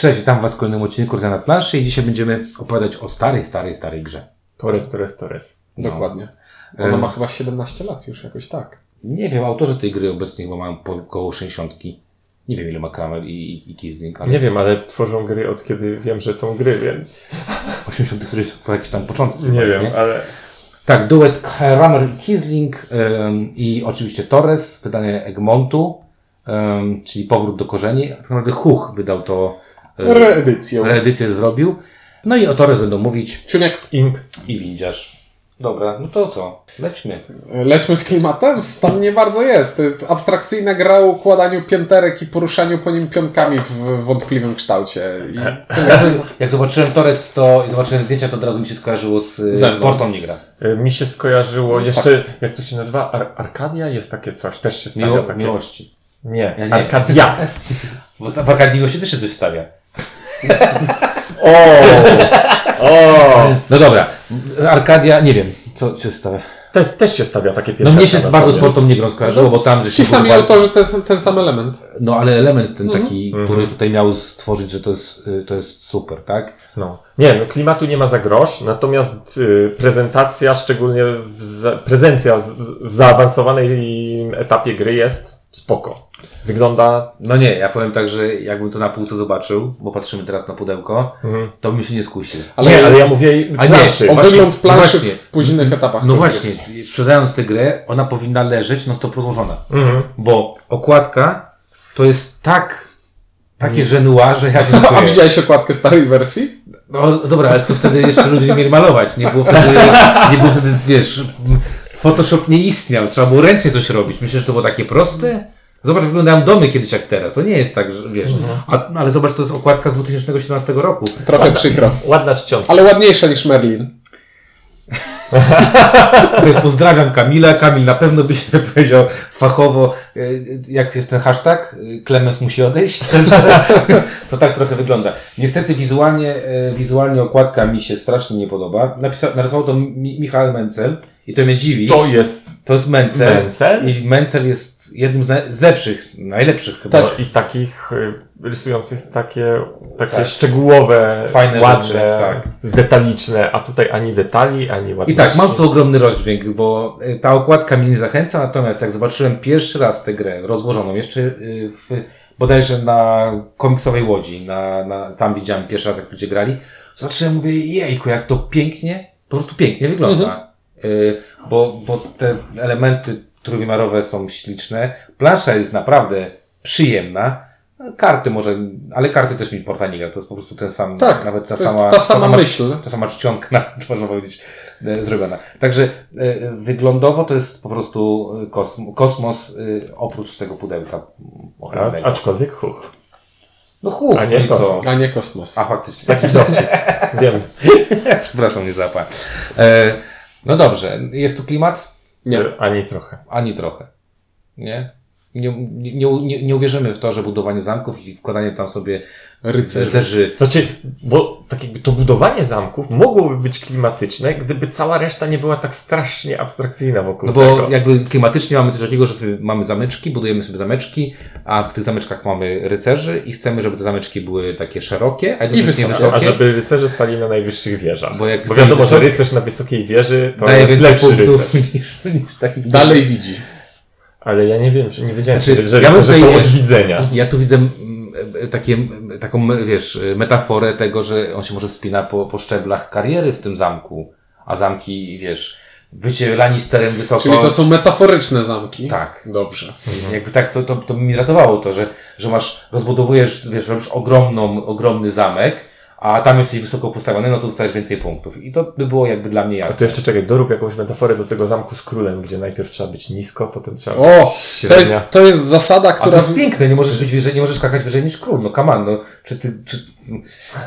Cześć, witam Was w kolejnym odcinku na planszy i dzisiaj będziemy opowiadać o starej, starej, starej grze. Torres, Torres, Torres. No. Dokładnie. Ona ma chyba 17 lat już, jakoś tak. Nie wiem, autorzy tej gry obecnie chyba mają po około 60. Nie wiem ile ma Kramer i, i, i Kisling, ale Nie wiem, ale tworzą gry od kiedy wiem, że są gry, więc 80 któryś po jakieś tam początki. nie wiem, ale Tak, duet Kramer i Kisling ym, i oczywiście Torres, wydanie Egmontu, ym, czyli powrót do korzeni. Tak naprawdę Huch wydał to, y, Reedycją. reedycję zrobił. No i o Torres będą mówić Czuniek, Ink. i Windziarz. Dobra, no to co? Lećmy. lećmy z klimatem? Tam nie bardzo jest. To jest abstrakcyjna gra o układaniu pięterek i poruszaniu po nim pionkami w wątpliwym kształcie. I Jak, zobaczyłem Torres to i zobaczyłem zdjęcia, to od razu mi się skojarzyło z y, Ze mną. Portą nie gra. Y, Mi się skojarzyło jeszcze, jak to się nazywa? Ar Arkadia? Jest takie coś, też się stawia Miło, takie. miłości. Nie, Ja nie. Arkadia. Bo w Arkadii Miłości też się coś stawia. O! O! No dobra, Arkadia, nie wiem, co się stawia. Te, też się stawia takie No pięterka mnie się z bardzo. Portą nie grą skojarzyło, bo tam, że się ci sami używali- autorzy to jest ten sam element. No ale element ten taki, Mhm. który tutaj miał stworzyć, że to jest, y, to jest super, tak? No. Nie, no klimatu nie ma za grosz, natomiast y, prezentacja, szczególnie w za, prezencja w, w zaawansowanej etapie gry jest spoko. Wygląda No nie, ja powiem tak, że jakbym to na półce zobaczył, bo patrzymy teraz na pudełko, Mhm. to bym się nie skusił. Ale, nie, ale ja mówię A nie, planszy. o właśnie- wygląd planszy właśnie. w późnych etapach. No właśnie, sprzedając tę grę, ona powinna leżeć no stop rozłożona. Mhm. Bo okładka to jest tak, takie żenua, że ja A dziękuję. widziałeś okładkę starej wersji? No dobra, ale to wtedy jeszcze ludzie nie mieli malować. Nie było wtedy, nie było wtedy, wiesz, Photoshop nie istniał. Trzeba było ręcznie coś robić. Myślę, że to było takie proste. Zobacz, jak wyglądają domy kiedyś jak teraz. To nie jest tak, że wiesz. A, ale zobacz, to jest okładka z 2017 roku. Trochę przykro. Ładna czcionka. Ale ładniejsza niż Merlin. Pozdrawiam Kamila. Kamil na pewno by się wypowiedział fachowo. e, Jak jest ten hashtag? Klemens musi odejść. To tak trochę wygląda. Niestety wizualnie, e, wizualnie okładka mi się strasznie nie podoba. Napisa- narysował to Mi- Michał Mencel i to mnie dziwi. To jest To jest Mencel. Mencel? I Mencel jest jednym z, na- z lepszych, najlepszych chyba. no, i takich y, rysujących takie, takie szczegółowe, Fajne ładne, rzeczy, tak. detaliczne, a tutaj ani detali, ani ładności. I tak, mam tu ogromny rozdźwięk, bo y, ta okładka mnie nie zachęca, natomiast jak zobaczyłem pierwszy raz tę grę rozłożoną, jeszcze y, w, bodajże na komiksowej łodzi, na, na, tam widziałem pierwszy raz, jak ludzie grali, zobaczyłem, mówię, jejku, jak to pięknie, po prostu pięknie wygląda. Y, bo, bo te elementy trójwymiarowe są śliczne, plansza jest naprawdę przyjemna, Karty może, ale karty też mi porta nie gra, to jest po prostu ten sam, Tak, nawet ta to jest sama, ta sama myśl. ta sama czcionka, nawet, można powiedzieć, e, zrobiona. Także e, wyglądowo to jest po prostu e, kosmos, kosmos oprócz tego pudełka A, ochronnego. aczkolwiek huch. No chłop, a nie no i co? kosmos. A nie kosmos. A faktycznie. Taki dowcip. Wiem. Przepraszam, nie zapa. E, no dobrze, jest tu klimat? Nie. Ani trochę. Ani trochę. Nie? Nie, nie, nie, nie, uwierzymy w to, że budowanie zamków i wkładanie tam sobie Rycerzy. rycerzy Znaczy, bo tak jakby to budowanie zamków mogłoby być klimatyczne, gdyby cała reszta nie była tak strasznie abstrakcyjna wokół No bo tego. jakby klimatycznie mamy coś takiego, że sobie mamy zameczki, budujemy sobie zameczki, a w tych zameczkach mamy rycerzy i chcemy, żeby te zameczki były takie szerokie, a jednocześnie wysokie. wysokie. A żeby rycerze stali na najwyższych wieżach. Bo Bo, jak wiadomo, stali że rycerz na wysokiej wieży to daje jest lepszy rycerz. niż, niż taki Dalej widzi. Ale ja nie wiem, czy nie wiedziałem, Znaczy, czy, że ja rycerze są od widzenia. Ja tu widzę mm, e, takie, taką, wiesz, metaforę tego, że on się może wspina po, po szczeblach kariery w tym zamku, a zamki, wiesz, bycie Lannisterem wysoko... Czyli to są metaforyczne zamki. Tak. Dobrze. Jakby tak, to, to, to by mi ratowało to, że, że masz, rozbudowujesz, wiesz, robisz ogromną, ogromny zamek, a tam jesteś wysoko postawiony, no to dostajesz więcej punktów. I to by było jakby dla mnie A jasne. to jeszcze czekaj, dorób jakąś metaforę do tego zamku z królem, gdzie najpierw trzeba być nisko, potem trzeba O, być to jest, średnia. to jest zasada, A to która... jest piękne, nie możesz być wyżej, nie możesz skakać wyżej niż król, no come on, no. Czy ty, czy,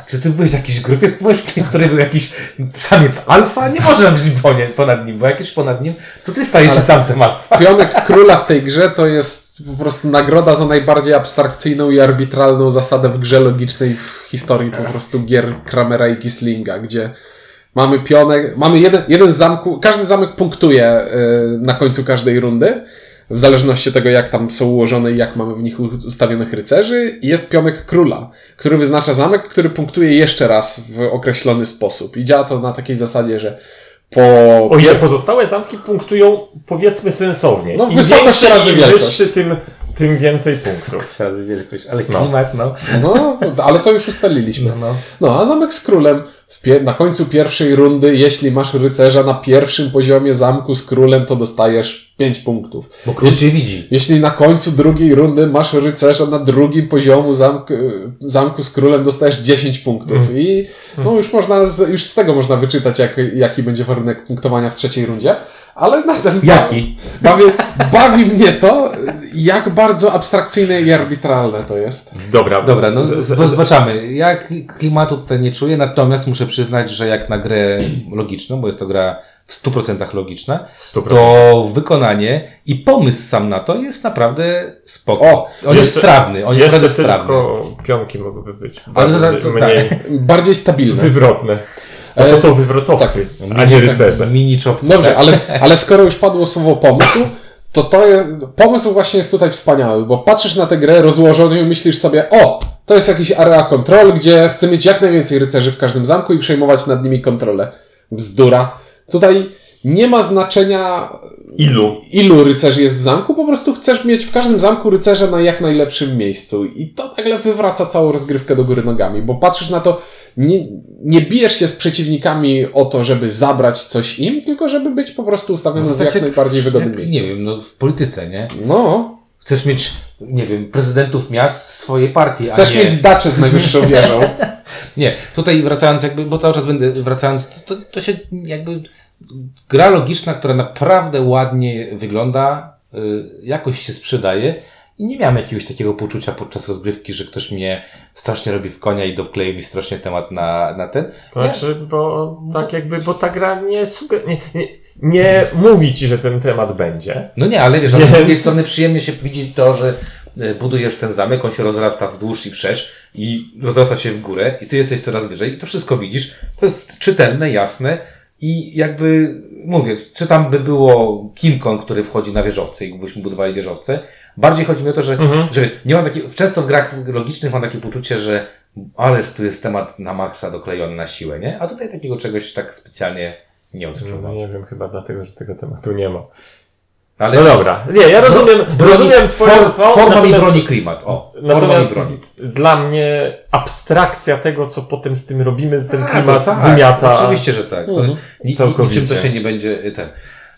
czy ty byłeś w jakiejś grupie społecznej, w której był jakiś samiec alfa? Nie może być ponie- ponad nim, bo jakiś ponad nim, to ty stajesz się samcem alfa. Pionek króla w tej grze to jest po prostu nagroda za najbardziej abstrakcyjną i arbitralną zasadę w grze logicznej w historii po prostu gier Kramera i Kislinga, gdzie mamy pionek, mamy jeden, jeden z zamku, każdy zamek punktuje y, na końcu każdej rundy. w zależności od tego, jak tam są ułożone i jak mamy w nich ustawionych rycerzy. I jest pionek króla, który wyznacza zamek, który punktuje jeszcze raz w określony sposób. I działa to na takiej zasadzie, że po... O ile pozostałe zamki punktują powiedzmy sensownie. No, Im wysokość większy, razy im wielkość. wyższy, tym, tym więcej punktów. Razy wielkość, ale No. klimat, no. No, ale to już ustaliliśmy. No, no. No, a zamek z królem w pie- na końcu pierwszej rundy, jeśli masz rycerza na pierwszym poziomie zamku z królem, to dostajesz 5 punktów. Bo król cię widzi. Jeśli na końcu drugiej rundy masz rycerza na drugim poziomu zamku, zamku z królem, dostajesz 10 punktów. I no już można, z, już z tego można wyczytać, jak, jaki będzie warunek punktowania w trzeciej rundzie. Ale nadal Jaki? Bawi, bawi mnie to, jak bardzo abstrakcyjne i arbitralne to jest. Dobra, Dobra, no zobaczamy. Ja klimatu tutaj nie czuję, natomiast muszę przyznać, że jak na grę logiczną, bo jest to gra w 100% logiczna, 100%. to wykonanie i pomysł sam na to jest naprawdę spoko. O, on jest jeszcze- strawny, on jest Jeszcze strawny. tylko pionki mogłyby być Ale to- bardziej, to- to- mniej Bardziej stabilne. wywrotne. E, to są wywrotowcy, a nie rycerze. Mini chop. Dobrze, ale, ale skoro już padło słowo pomysł, to to jest, pomysł właśnie jest tutaj wspaniały, bo patrzysz na tę grę rozłożoną i myślisz sobie, o, to jest jakiś area control, gdzie chcę mieć jak najwięcej rycerzy w każdym zamku i przejmować nad nimi kontrolę. Bzdura. Tutaj nie ma znaczenia Ilu? ilu rycerzy jest w zamku, po prostu chcesz mieć w każdym zamku rycerza na jak najlepszym miejscu. I to nagle wywraca całą rozgrywkę do góry nogami, bo patrzysz na to, nie, nie bijesz się z przeciwnikami o to, żeby zabrać coś im, tylko żeby być po prostu ustawiony No w tak jak najbardziej jak, wygodnym jak, miejscu. Nie wiem, no w polityce, nie? No, Chcesz mieć, nie wiem, prezydentów miast swojej partii, chcesz a nie... mieć daczę z najwyższą wieżą. Nie, tutaj wracając jakby, bo cały czas będę wracając, to, to się jakby gra logiczna, która naprawdę ładnie wygląda, y, jakoś się sprzedaje i nie miałem jakiegoś takiego poczucia podczas rozgrywki, że ktoś mnie strasznie robi w konia i dokleił mi strasznie temat na, na ten. To znaczy, bo tak jakby, bo ta gra nie, suge- nie, nie, nie mówi ci, że ten temat będzie. No nie, ale wiesz, ale z Więc- drugiej strony przyjemnie się widzi to, że e, budujesz ten zamek, on się rozrasta wzdłuż i wszerz i rozrasta się w górę i ty jesteś coraz wyżej i to wszystko widzisz. To jest czytelne, jasne i jakby, mówię, czy tam by było King Kong, który wchodzi na wieżowce i byśmy budowali wieżowce, bardziej chodzi mi o to, że, że nie mam takiego, często w grach logicznych mam takie poczucie, że ależ tu jest temat na maksa doklejony na siłę, nie? A tutaj takiego czegoś tak specjalnie nie No, odczuwam. nie wiem, chyba dlatego, że tego tematu nie ma. Ale No dobra, nie, ja rozumiem, broni, rozumiem twoje for, to, Forma mi broni klimat. O, forma Natomiast mi broni. dla mnie abstrakcja tego, co potem z tym robimy, ten A, klimat tak, wymiata. Oczywiście, że tak. To Mhm. ni, Całkowicie. niczym to się nie będzie y, ten.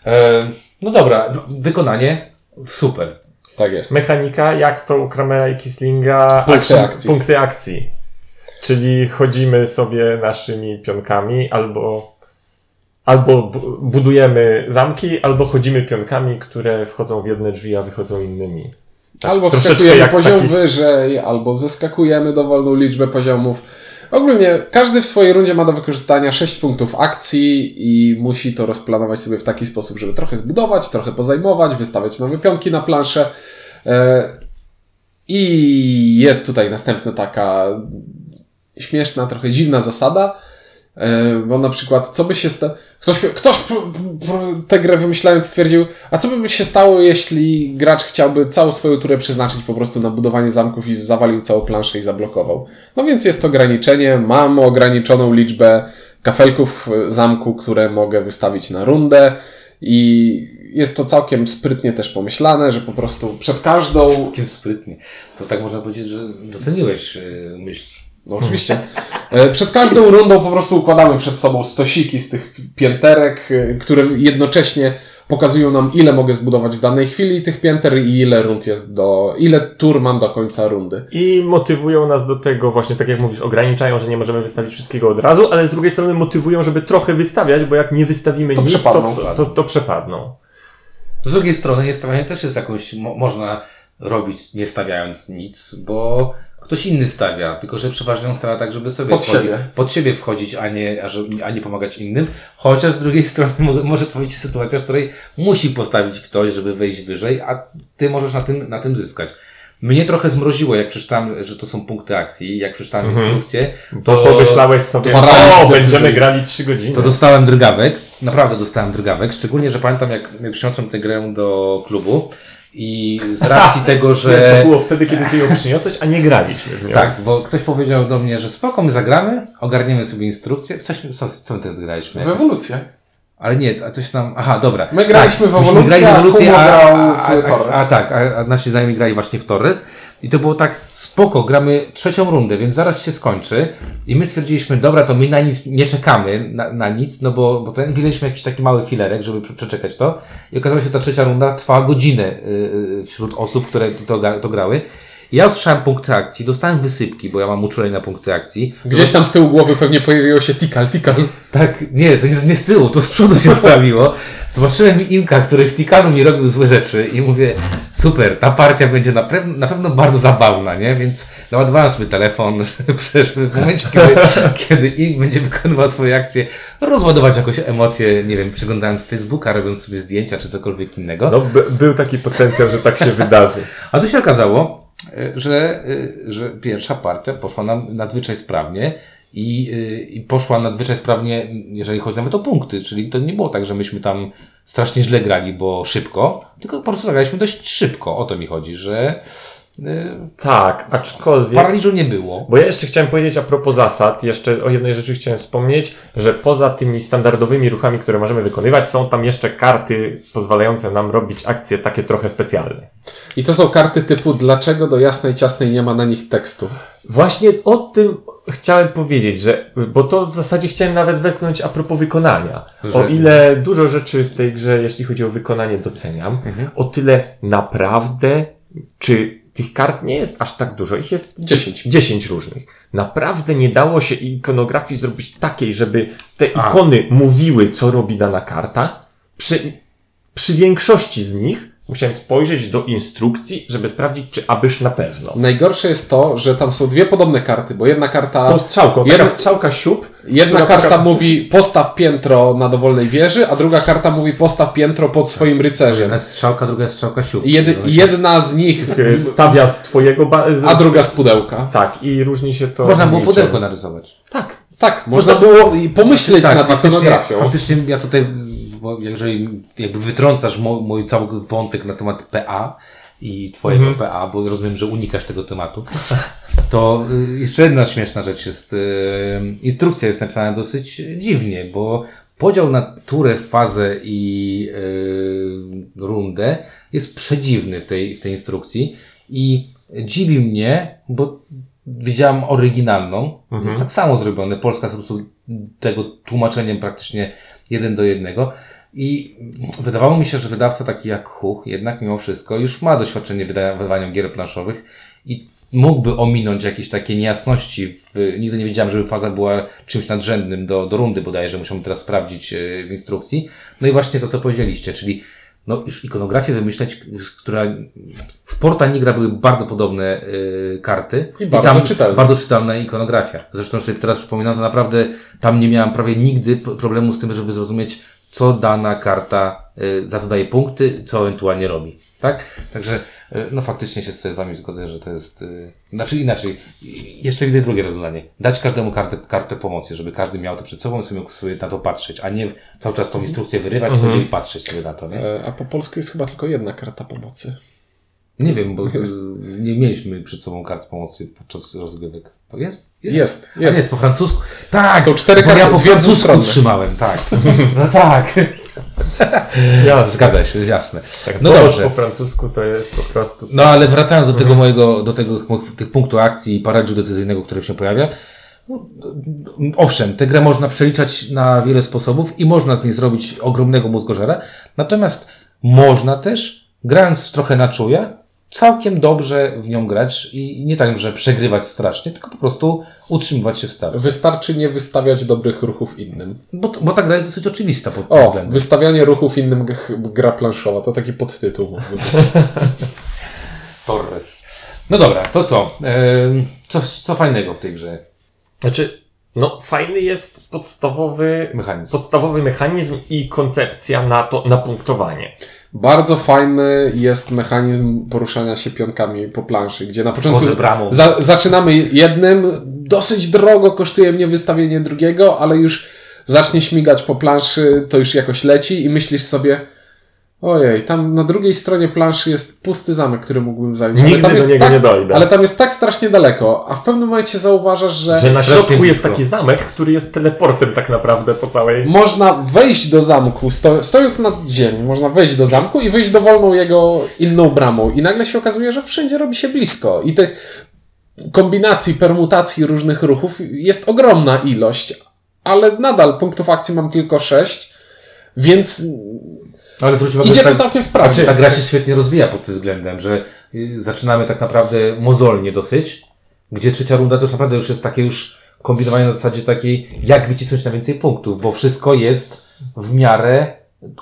E, no dobra, wykonanie super. Tak jest. Mechanika, jak to u Kramera i Kislinga. Punkty action- akcji. Punkty akcji. Czyli chodzimy sobie naszymi pionkami, albo, albo bu- budujemy zamki, albo chodzimy pionkami, które wchodzą w jedne drzwi, a wychodzą innymi. Tak, albo wskakujemy poziom wyżej, albo zeskakujemy dowolną liczbę poziomów. Ogólnie każdy w swojej rundzie ma do wykorzystania 6 punktów akcji i musi to rozplanować sobie w taki sposób, żeby trochę zbudować, trochę pozajmować, wystawiać nowe pionki na planszę. E, I jest tutaj następna taka śmieszna, trochę dziwna zasada, e, bo na przykład co by się stało... Ktoś, ktoś tę grę wymyślając stwierdził, a co by się stało, jeśli gracz chciałby całą swoją turę przeznaczyć po prostu na budowanie zamków i zawalił całą planszę i zablokował. No więc jest ograniczenie, mam ograniczoną liczbę kafelków zamku, które mogę wystawić na rundę i jest to całkiem sprytnie też pomyślane, że po prostu przed każdą Całkiem sprytnie. To tak można powiedzieć, że doceniłeś y, myśl. No oczywiście. E, Przed każdą rundą po prostu układamy przed sobą stosiki z tych pięterek, e, które jednocześnie pokazują nam, ile mogę zbudować w danej chwili tych pięter i ile rund jest do, ile tur mam do końca rundy. I motywują nas do tego, właśnie tak jak mówisz, ograniczają, że nie możemy wystawić wszystkiego od razu, ale z drugiej strony motywują, żeby trochę wystawiać, bo jak nie wystawimy To nic, przepadną. to, to, to przepadną. Z drugiej strony niestawianie też jest jakąś, mo, można robić nie stawiając nic, bo ktoś inny stawia, tylko że przeważnie on stawia tak, żeby sobie Pod wchodzić, siebie. pod siebie wchodzić, a nie, a, żeby, a nie pomagać innym. Chociaż z drugiej strony mo- może powiedzieć się sytuacja, w której musi postawić ktoś, żeby wejść wyżej, a ty możesz na tym, na tym zyskać. Mnie trochę zmroziło, jak przeczytałem, że to są punkty akcji, jak przeczytałem instrukcję, To pomyślałeś sobie, to o, będziemy grali 3 godziny. To dostałem drgawek, naprawdę dostałem drgawek, szczególnie, że pamiętam jak przyniosłem tę grę do klubu I z racji tego, To że... było wtedy, kiedy ty ją przyniosłeś, a nie graliśmy w nią. Tak, bo ktoś powiedział do mnie, że spoko, my zagramy, ogarniemy sobie instrukcję. W coś, co, co my wtedy graliśmy? W ewolucję. Ale nie, a coś tam. Aha, dobra. My graliśmy w myśmy ewolucję, grali w a ewolucję, a, grał a, w a, Torres. a, tak, a, a nasi znajomi grali właśnie w Torres. I to było tak, spoko, gramy trzecią rundę, więc zaraz się skończy. I my stwierdziliśmy, dobra, to my na nic nie czekamy, na, na nic, no bo, bo ten, wzięliśmy jakiś taki mały filerek, żeby prze- przeczekać to. I okazało się, że ta trzecia runda trwała godzinę y, y, wśród osób, które to, to grały. Ja usłyszałem punkty akcji, dostałem wysypki, bo ja mam uczulenie na punkty akcji. Gdzieś tam z tyłu głowy pewnie pojawiło się tikal, tikal. Tak, nie, to nie, nie z tyłu, to z przodu się pojawiło. Zobaczyłem Inka, który w Tikanu mi robił złe rzeczy i mówię, super, ta partia będzie na, pewno- na pewno bardzo zabawna, nie? Więc naładowałem sobie telefon, żeby, żeby w momencie, kiedy, kiedy Ink będzie wykonywał swoje akcje, rozładować jakoś emocje, nie wiem, przeglądając Facebooka, robiąc sobie zdjęcia czy cokolwiek innego. No, by, był taki potencjał, że tak się wydarzy. A tu się okazało, że, y, że pierwsza partia poszła nam nadzwyczaj sprawnie i, y, i poszła nadzwyczaj sprawnie, jeżeli chodzi nawet o punkty, czyli to nie było tak, że myśmy tam strasznie źle grali, bo szybko, tylko po prostu zagraliśmy dość szybko, o to mi chodzi, że Tak, aczkolwiek... paraliżu nie było. Bo ja jeszcze chciałem powiedzieć a propos zasad, jeszcze o jednej rzeczy chciałem wspomnieć, że poza tymi standardowymi ruchami, które możemy wykonywać, są tam jeszcze karty pozwalające nam robić akcje takie trochę specjalne. I to są karty typu dlaczego do jasnej ciasnej nie ma na nich tekstu. Właśnie o tym chciałem powiedzieć, że, bo to w zasadzie chciałem nawet wetknąć a propos wykonania. Że- O ile dużo rzeczy w tej grze, jeśli chodzi o wykonanie, doceniam, o tyle naprawdę, czy tych kart nie jest aż tak dużo, ich jest 10. 10 różnych. Naprawdę nie dało się ikonografii zrobić takiej, żeby te A. ikony mówiły, co robi dana karta. Przy, przy większości z nich musiałem spojrzeć do instrukcji, żeby sprawdzić, czy abysz na pewno. Najgorsze jest to, że tam są dwie podobne karty, bo jedna karta. Z tą strzałką. Taka Jedna- strzałka siup. Jedna karta poka- mówi postaw piętro na dowolnej wieży, a druga karta mówi postaw piętro pod swoim rycerzem. Jedna jest strzałka, druga jest strzałka siup. I jedy, jedna z nich, stawia z twojego... Ba- z, a druga z pudełka. Tak, i różni się to... Można było niczym. pudełko narysować. Tak. Tak, można było i pomyśleć nad Tak, faktycznie, ikonografią. faktycznie ja tutaj, jeżeli jakby wytrącasz mo, mój cały wątek na temat PA i twojego Mhm. PA, bo rozumiem, że unikasz tego tematu, to y, jeszcze jedna śmieszna rzecz jest, y, instrukcja jest napisana dosyć dziwnie, bo podział na turę, fazę i y, rundę jest przedziwny w tej, w tej instrukcji i dziwi mnie, bo widziałem oryginalną, jest tak samo zrobione, Polska jest po prostu tego tłumaczeniem praktycznie jeden do jednego i wydawało mi się, że wydawca taki jak Huch jednak mimo wszystko już ma doświadczenie w wyda- wydawaniu gier planszowych i mógłby ominąć jakieś takie niejasności. W, nigdy nie wiedziałem, żeby faza była czymś nadrzędnym do, do rundy bodajże, musiałem teraz sprawdzić e, w instrukcji. No i właśnie to, co powiedzieliście, czyli no już ikonografię wymyśleć, która w Porta Nigra były bardzo podobne y, karty. I bardzo czytelne. Bardzo czytelna ikonografia. Zresztą sobie teraz przypominam, to naprawdę tam nie miałem prawie nigdy problemu z tym, żeby zrozumieć, co dana karta, y, za co daje punkty, co ewentualnie robi. Tak? Także, y, no faktycznie się tutaj z Wami zgodzę, że to jest, y, znaczy inaczej, jeszcze widzę drugie rozwiązanie. Dać każdemu kartę, kartę pomocy, żeby każdy miał to przed sobą i sobie mógł sobie na to patrzeć, a nie cały czas tą instrukcję wyrywać sobie i patrzeć sobie na to, nie? E, A po polsku jest chyba tylko jedna karta pomocy. Nie wiem, bo Jest. nie mieliśmy przed sobą kart pomocy podczas rozgrywek. To jest? Jest, A jest jest. po francusku. Tak! Są cztery bo ja karty, po francusku trzymałem, tak. No tak. Jasne. Zgadza się, jasne. Tak, No dobrze. po francusku to jest po prostu... No ale wracając do tego mojego, do tego, tych punktów akcji i paradżu decyzyjnego, który się pojawia. No, no, owszem, tę grę można przeliczać na wiele sposobów i można z niej zrobić ogromnego mózgożera. Natomiast można też, grając trochę na czuja, całkiem dobrze w nią grać i nie tak, że przegrywać strasznie, tylko po prostu utrzymywać się w stawce. Wystarczy nie wystawiać dobrych ruchów innym. Bo, bo ta gra jest dosyć oczywista pod tym O, względem. wystawianie ruchów innym gra planszowa, to taki podtytuł. Torres. No dobra, to co? Co? Co fajnego w tej grze? Znaczy, no fajny jest podstawowy Mechanizm. podstawowy mechanizm i koncepcja na to, na punktowanie. Bardzo fajny jest mechanizm poruszania się pionkami po planszy, gdzie na początku za, zaczynamy jednym, dosyć drogo kosztuje mnie wystawienie drugiego, ale już zacznie śmigać po planszy, to już jakoś leci i myślisz sobie, Ojej, tam na drugiej stronie planszy jest pusty zamek, który mógłbym zająć. Nigdy tam do jest niego tak, nie dojdę. Ale tam jest tak strasznie daleko, a w pewnym momencie zauważasz, że, Że na środku jest taki zamek, który jest teleportem tak naprawdę po całej... można wejść do zamku, sto, stojąc nad ziemi, można wejść do zamku i wyjść dowolną jego inną bramą. I nagle się okazuje, że wszędzie robi się blisko. I tych kombinacji, permutacji różnych ruchów jest ogromna ilość, ale nadal punktów akcji mam tylko 6, więc Ale zwróć uwagę, idzie że to tak- całkiem sprawnie. Znaczy, ta gra się świetnie rozwija pod tym względem, że y, zaczynamy tak naprawdę mozolnie dosyć, gdzie trzecia runda to już naprawdę już jest takie już kombinowanie na zasadzie takiej, jak wycisnąć na więcej punktów, bo wszystko jest w miarę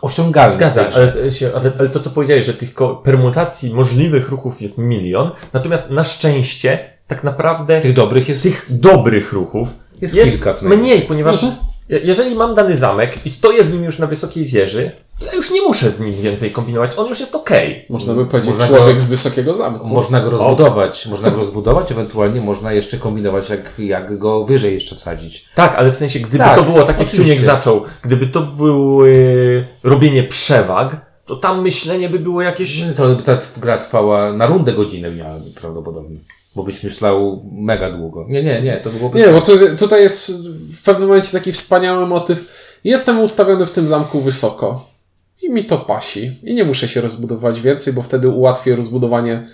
osiągalne. Zgadza, Także. ale, to się- ale, ale to co powiedziałeś, że tych permutacji możliwych ruchów jest milion, natomiast na szczęście tak naprawdę Tych dobrych jest... tych dobrych ruchów Jest jest, kilka mniej, ponieważ je- jeżeli mam dany zamek i stoję w nim już na wysokiej wieży, ja już nie muszę z nim więcej kombinować, on już jest okej. Można by powiedzieć Można człowiek go- z wysokiego zamku. Można go rozbudować, można go rozbudować, ewentualnie można jeszcze kombinować, jak, jak go wyżej jeszcze wsadzić. Tak, ale w sensie, gdyby Tak, to było tak jak oczywiście. Czuniek zaczął, gdyby to było y, robienie przewag, to tam myślenie by było jakieś... To by ta gra trwała na rundę godzinę miała prawdopodobnie. Bo byś myślał mega długo. Nie, nie, nie, to byłoby... Nie, bo tu, tutaj jest w pewnym momencie taki wspaniały motyw. Jestem ustawiony w tym zamku wysoko i mi to pasi. I nie muszę się rozbudować więcej, bo wtedy ułatwię rozbudowanie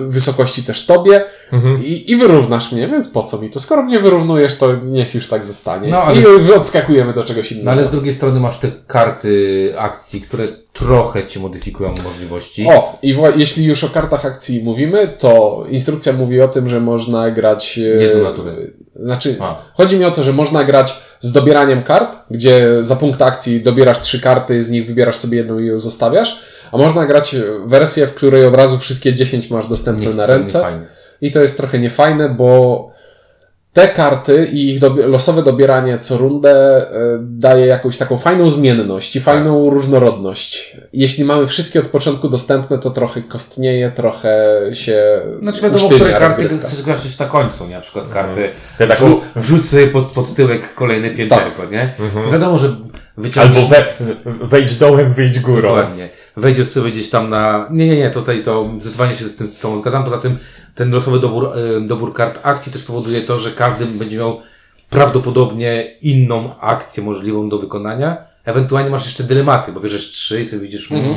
wysokości też tobie Mhm. i, i wyrównasz mnie, więc po co mi to? Skoro mnie wyrównujesz, to niech już tak zostanie. No, ale- I odskakujemy do czegoś innego. No ale z drugiej strony masz te karty akcji, które trochę ci modyfikują możliwości. O, i jeśli już o kartach akcji mówimy, to instrukcja mówi o tym, że można grać. e, Nie do natury. Znaczy, A. chodzi mi o to, że można grać z dobieraniem kart, gdzie za punkt akcji dobierasz trzy karty, z nich wybierasz sobie jedną i ją zostawiasz. A można grać wersję, w której od razu wszystkie 10 masz dostępne na ręce. I to jest trochę niefajne, bo te karty i ich dobi- losowe dobieranie co rundę e, daje jakąś taką fajną zmienność i fajną różnorodność. Jeśli mamy wszystkie od początku dostępne, to trochę kostnieje, trochę się. Znaczy wiadomo, które karty chcesz grać na końcu, nie? Na przykład karty Te taką- wrzu- wrzuć sobie pod, pod tyłek kolejne pięterko, nie? Wiadomo, że wyciągniesz... Albo we, wejdź dołem, wyjdź górą. Dokładnie. Wejdziesz sobie gdzieś tam na... Nie, nie, nie, tutaj to zdecydowanie się z tym, z tą zgadzam. Poza tym ten losowy dobór, e, dobór kart akcji też powoduje to, że każdy będzie miał prawdopodobnie inną akcję możliwą do wykonania. Ewentualnie masz jeszcze dylematy, bo bierzesz trzy i sobie widzisz, mm,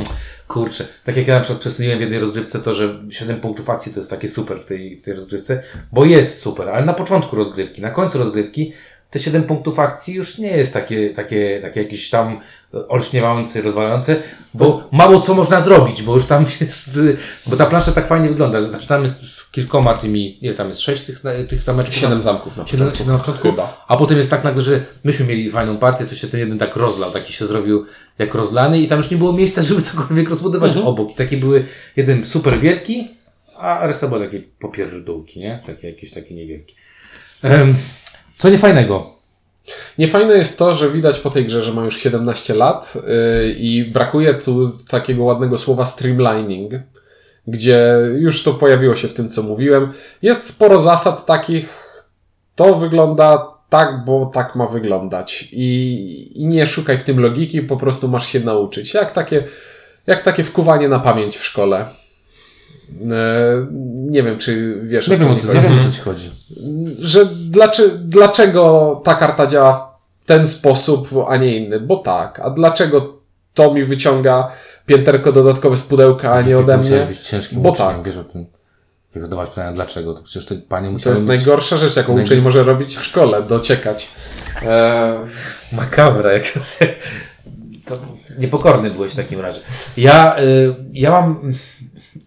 kurczę. Tak jak ja na przykład przesuniłem w jednej rozgrywce to, że 7 punktów akcji to jest takie super w tej, w tej rozgrywce, bo jest super, ale na początku rozgrywki, na końcu rozgrywki te 7 punktów akcji już nie jest takie, takie, takie jakieś tam olśniewające, rozwalające, bo mało co można zrobić, bo już tam jest, bo ta plansza tak fajnie wygląda. Zaczynamy z, z kilkoma tymi, ile tam jest, sześć tych, tych zameczków? Siedem zamków na początku. siedem na początku. Chyba. A potem jest tak nagle, że myśmy mieli fajną partię, coś się ten jeden tak rozlał, taki się zrobił jak rozlany i tam już nie było miejsca, żeby cokolwiek rozbudować Mhm. obok. I takie były, jeden super wielki, a reszta była takie popierdółki, nie? Takie jakieś takie niewielkie. Um, co niefajnego? Niefajne jest to, że widać po tej grze, że ma już 17 lat yy, i brakuje tu takiego ładnego słowa streamlining, gdzie już to pojawiło się w tym, co mówiłem. Jest sporo zasad takich, to wygląda tak, bo tak ma wyglądać. I, I nie szukaj w tym logiki, po prostu masz się nauczyć. Jak takie, jak takie wkuwanie na pamięć w szkole. Yy, nie wiem, czy wiesz, Nie o wiem, o mi co, chodzi nie wiem, o co ci chodzi. że dlaczego, dlaczego ta karta działa w ten sposób, a nie inny? Bo tak. A dlaczego to mi wyciąga pięterko dodatkowe z pudełka, a nie ode mnie? być ciężkim Bo uczniem, tak. wiesz o tym. Jak zadawać pytania dlaczego, to przecież te panie To musiały jest mieć... najgorsza rzecz, jaką Naj- uczeń może robić w szkole, dociekać. Eee, Makabra, jak to niepokorny byłeś w takim razie. Ja, y, ja mam...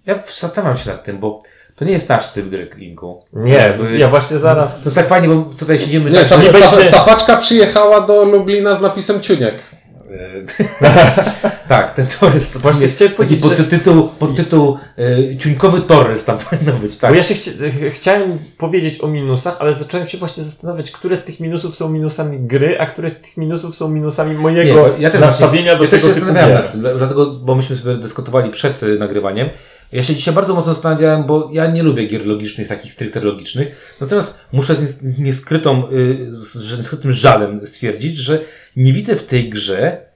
Ja zastanawiam się nad tym, bo to nie jest nasz typ gry, Inku. Nie, Jakby- ja właśnie To zaraz... jest tak fajnie, bo tutaj siedzimy nie, tak, ta, że... nie ta, ta paczka przyjechała do Lublina z napisem Ciuniek. tak, ten to jest to Właśnie chciałem powiedzieć, że- podtytuł, podtytuł y, Ciuńkowy Torres tam powinno być, tak. Bo ja się chcia chciałem powiedzieć o minusach, ale zacząłem się właśnie zastanawiać, które z tych minusów są minusami gry, a które z tych minusów są minusami mojego bo ja też nastawienia właśnie, do ja też tego się typu gier. nad tym, dla- dlatego, bo myśmy sobie dyskutowali przed y, nagrywaniem. Ja się dzisiaj bardzo mocno zastanawiałem, bo ja nie lubię gier logicznych, takich stricte logicznych. Natomiast muszę z nies- z nieskrytą, y, z nieskrytym żalem stwierdzić, że nie widzę w tej grze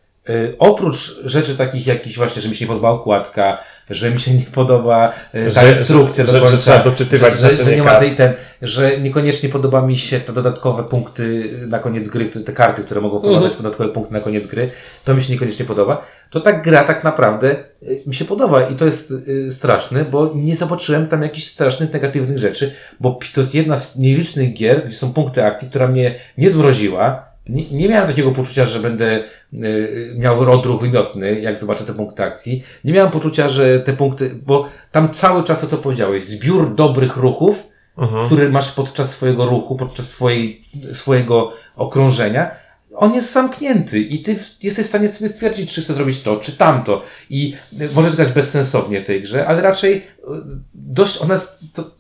oprócz rzeczy takich jakichś właśnie, że mi się nie podoba okładka, że mi się nie podoba y, ta Że- instrukcja że- do że- że końca, trzeba doczytywać że, że, nie ma tej ten, że niekoniecznie podoba mi się te dodatkowe punkty na koniec gry, te karty, które mogą wprowadzać dodatkowe punkty na koniec gry, to mi się niekoniecznie podoba. To ta gra tak naprawdę y, mi się podoba i to jest y, straszne, bo nie zobaczyłem tam jakichś strasznych, negatywnych rzeczy, bo to jest jedna z nielicznych gier, gdzie są punkty akcji, która mnie nie zmroziła, nie, nie miałem takiego poczucia, że będę y, miał odruch wymiotny, jak zobaczę te punkty akcji. Nie miałem poczucia, że te punkty, bo tam cały czas to, co powiedziałeś, zbiór dobrych ruchów, Mhm. który masz podczas swojego ruchu, podczas swojej, swojego okrążenia, on jest zamknięty i ty jesteś w stanie sobie stwierdzić, czy chcesz zrobić to, czy tamto. I y, możesz grać bezsensownie w tej grze, ale raczej y, dość ona jest, to,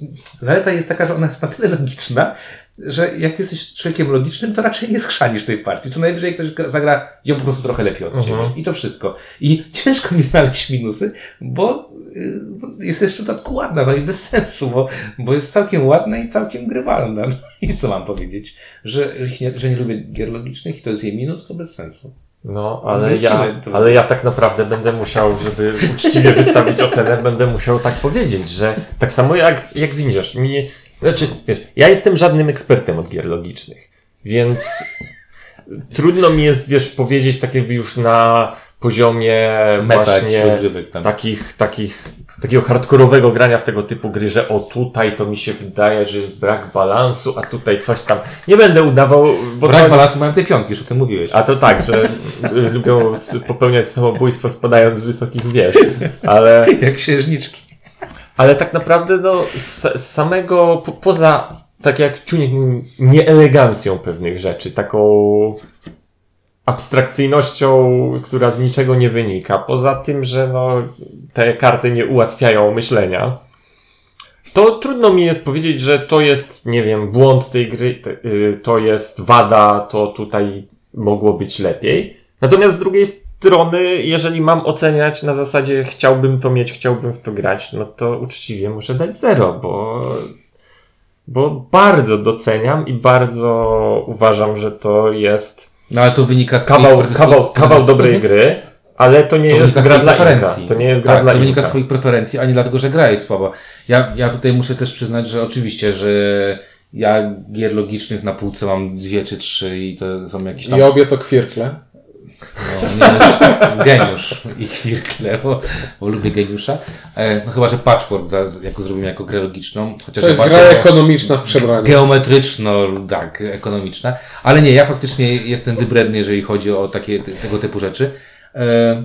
zaleta jest taka, że ona jest na tyle logiczna, że jak jesteś człowiekiem logicznym, to raczej nie schrzanisz tej partii. Co najwyżej ktoś gra- zagra ją po prostu trochę lepiej od Mhm. ciebie. I to wszystko. I ciężko mi znaleźć minusy, bo y, jest jeszcze w dodatku ładna, no i bez sensu, bo, bo jest całkiem ładna i całkiem grywalna. No I co mam powiedzieć? Że, że nie, że nie lubię gier logicznych i to jest jej minus, to bez sensu. No, ale ja, ale ja tak naprawdę będę musiał, żeby uczciwie wystawić ocenę, będę musiał tak powiedzieć, że tak samo jak, jak widzisz, mi, znaczy, wiesz, ja jestem żadnym ekspertem od gier logicznych, więc trudno mi jest, wiesz, powiedzieć tak jakby już na poziomie Meta właśnie takich, takich, takiego hardkorowego grania w tego typu gry, że o tutaj to mi się wydaje, że jest brak balansu, a tutaj coś tam. Nie będę udawał, bo Brak to, balansu mają te piątki, już o tym mówiłeś. a to tak, że y, lubią popełniać samobójstwo spadając z wysokich wież. Ale, Jak księżniczki. Ale tak naprawdę, no, z, samego, po, poza, tak jak Czuniek mówi, nieelegancją pewnych rzeczy, taką abstrakcyjnością, która z niczego nie wynika, poza tym, że no, te karty nie ułatwiają myślenia, to trudno mi jest powiedzieć, że to jest, nie wiem, błąd tej gry, y, to jest wada, to tutaj mogło być lepiej. Natomiast z drugiej strony, jeżeli mam oceniać na zasadzie chciałbym to mieć, chciałbym w to grać, no to uczciwie muszę dać zero, bo, bo bardzo doceniam i bardzo uważam, że to jest No ale to wynika z kawał, twoich kawał, kawał dobrej gry, ale to nie To jest gra dla Inka. preferencji. To nie jest gra tak, dla to wynika Inka. z twoich preferencji, a nie dlatego, że gra jest słaba. Ja, ja tutaj muszę też przyznać, że oczywiście, że ja gier logicznych na półce mam dwie czy trzy i to są jakieś tam... I obie to kwirkle. No, nie, geniusz i chwirkle, bo, bo lubię geniusza. E, no chyba, że Patchwork za, jako zrobimy jako grę logiczną. Chociaż To jest gra ekonomiczna w przebraniu. Geometryczno, tak, ekonomiczna. Ale nie, ja faktycznie jestem wybredny, jeżeli chodzi o takie te- tego typu rzeczy. E,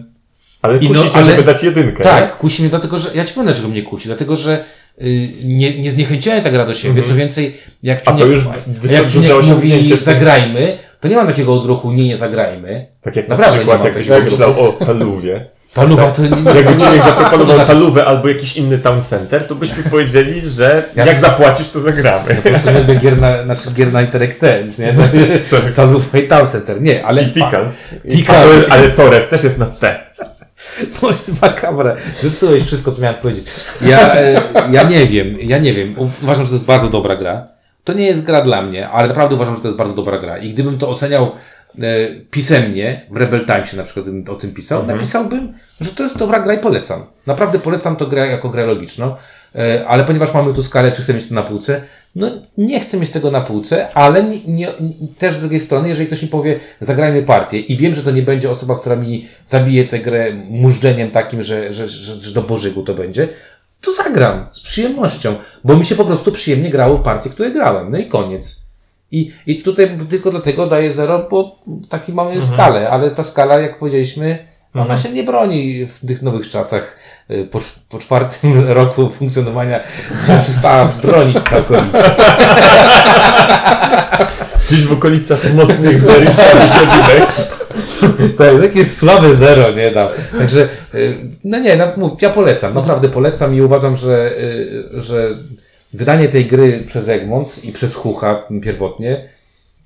Ale I no, ale- żeby dać jedynkę. nie? tak, kusi mnie dlatego, że ja ci powiem, dlaczego mnie kusi. Dlatego, że y, nie, nie zniechęciła ta gra do siebie. Co więcej, jak. A to Czuniek, już jak Czuniek mówi zagrajmy, to nie mam takiego odruchu nie, nie zagrajmy. Tak jak Naprawdę na przykład, jakbyś pomyślał o paluwie. Paluwa to nie, Jakby ci Co to zaproponował znaczy? paluwę albo jakiś inny town center, to byśmy powiedzieli, że Ja- jak zapłacisz, to zagramy. Po prostu nie lubię gier na, znaczy gier na literek T, nie? To lubię i Town Center. Nie, ale... I Tikan. Tikan. Ale, Torres też jest na T. To jest makabra. Zepsułeś wszystko, co miałem powiedzieć. Ja, e, ja nie wiem, ja nie wiem. Uważam, że to jest bardzo dobra gra. To nie jest gra dla mnie, ale naprawdę uważam, że to jest bardzo dobra gra. I gdybym to oceniał e, pisemnie, w Rebel Timesie na przykład o tym pisał, napisałbym, że to jest dobra gra i polecam. Naprawdę polecam to grę jako grę logiczną. E, ale ponieważ mamy tu skalę, czy chcę mieć to na półce, no nie chcę mieć tego na półce, ale nie, nie, też z drugiej strony, jeżeli ktoś mi powie, zagrajmy partię i wiem, że to nie będzie osoba, która mi zabije tę grę mużdżeniem takim, że, że, że, że do bożygu to będzie, to zagram z przyjemnością, bo mi się po prostu przyjemnie grało w partie, które grałem. No i koniec. I, I tutaj tylko dlatego daję zero, bo taki mamy skalę, ale ta skala, jak powiedzieliśmy, ona się nie broni w tych nowych czasach. Y, Po, po czwartym roku funkcjonowania przestała bronić całkowicie. Gdzieś w okolicach mocnych zer i słabych jedynek. Tak, takie słabe zero, nie dam. Także, y, no nie, no, ja polecam, naprawdę polecam i uważam, że, y, że wydanie tej gry przez Egmont i przez Hucha pierwotnie,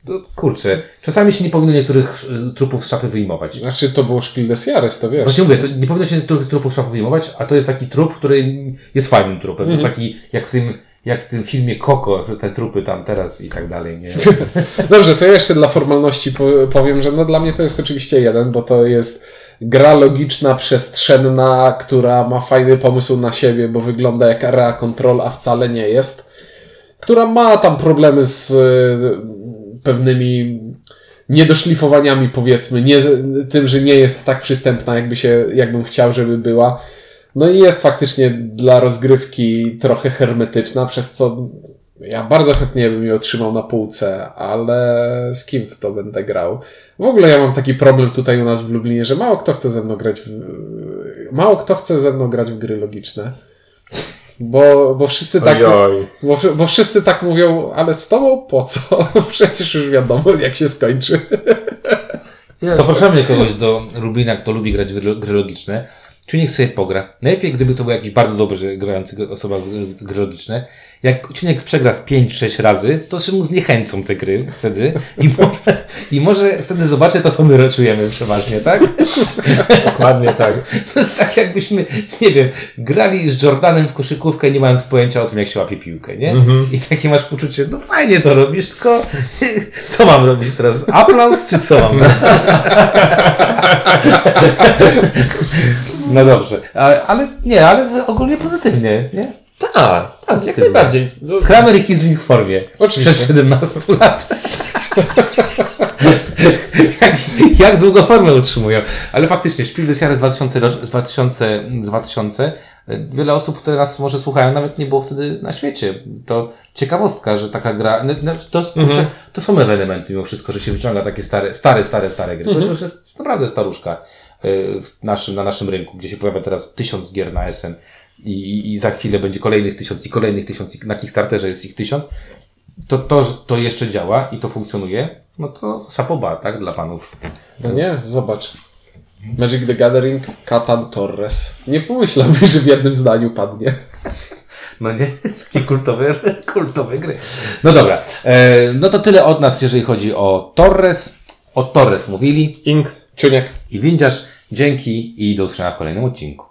to kurczę, czasami się nie powinno niektórych y, trupów z szapy wyjmować. Znaczy, to było Spiel des Jahres, to wiesz. Właśnie mówię, to nie powinno się niektórych trupów z szapy wyjmować, a to jest taki trup, który jest fajnym trupem. To jest taki, jak w tym jak w tym filmie Koko, że te trupy tam teraz i tak dalej, nie? Dobrze, to jeszcze dla formalności po- powiem, że no dla mnie to jest oczywiście jeden, bo to jest gra logiczna, przestrzenna, która ma fajny pomysł na siebie, bo wygląda jak area control, a wcale nie jest. Która ma tam problemy z y, pewnymi niedoszlifowaniami, powiedzmy, nie tym, że nie jest tak przystępna, jakby się, jakbym chciał, żeby była. No i jest faktycznie dla rozgrywki trochę hermetyczna, przez co ja bardzo chętnie bym ją trzymał na półce, ale z kim w to będę grał? W ogóle ja mam taki problem tutaj u nas w Lublinie, że mało kto chce ze mną grać w, mało kto chce ze mną grać w gry logiczne. Bo, bo wszyscy tak. Ojoj. Bo, bo wszyscy tak mówią, ale z tobą po co? Przecież już wiadomo, jak się skończy. Zapraszamy kogoś do Lublina, kto lubi grać w gry- gry logiczne. Czy niech sobie pogra. Najlepiej, gdyby to był jakiś bardzo dobrze grający osoba w gry logiczne. Jak Ciuniek przegra z 5-6 razy, to się mu zniechęcą te gry wtedy i może, i może wtedy zobaczę to, co my czujemy przeważnie, tak? Dokładnie tak. To jest tak, jakbyśmy, nie wiem, grali z Jordanem w koszykówkę, nie mając pojęcia o tym, jak się łapie piłkę, nie? I takie masz poczucie, no fajnie to robisz, tylko co mam robić teraz? Aplauz, czy co mam? No dobrze, ale, ale nie, ale ogólnie pozytywnie, nie? Tak, tak, jak najbardziej. No, Kramer i Kisling w formie. Oczywiście. Przed 17 lat. jak, jak długo formę utrzymują. Ale faktycznie, Spiel des Jahres 2000, roc- 2000, 2000, wiele osób, które nas może słuchają, nawet nie było wtedy na świecie. To ciekawostka, że taka gra, no, no, to, kurczę, to są element mimo wszystko, że się wyciąga takie stare, stare, stare, stare gry. To już jest naprawdę staruszka naszym, na naszym rynku, gdzie się pojawia teraz tysiąc gier na SN i, i, za chwilę będzie kolejnych tysiąc i kolejnych tysiąc i na Kickstarterze jest ich tysiąc to, to, że to jeszcze działa i to funkcjonuje, no to sapoba, tak, dla panów. No nie, zobacz. Magic the Gathering, Catan Torres. Nie pomyślałbyś, że w jednym zdaniu padnie. No nie, takie kultowe, kultowe gry. No dobra, e, no to tyle od nas, jeżeli chodzi o Torres. O Torres mówili Ink. Czuniek. i Windziarz. Dzięki i do usłyszenia w kolejnym odcinku.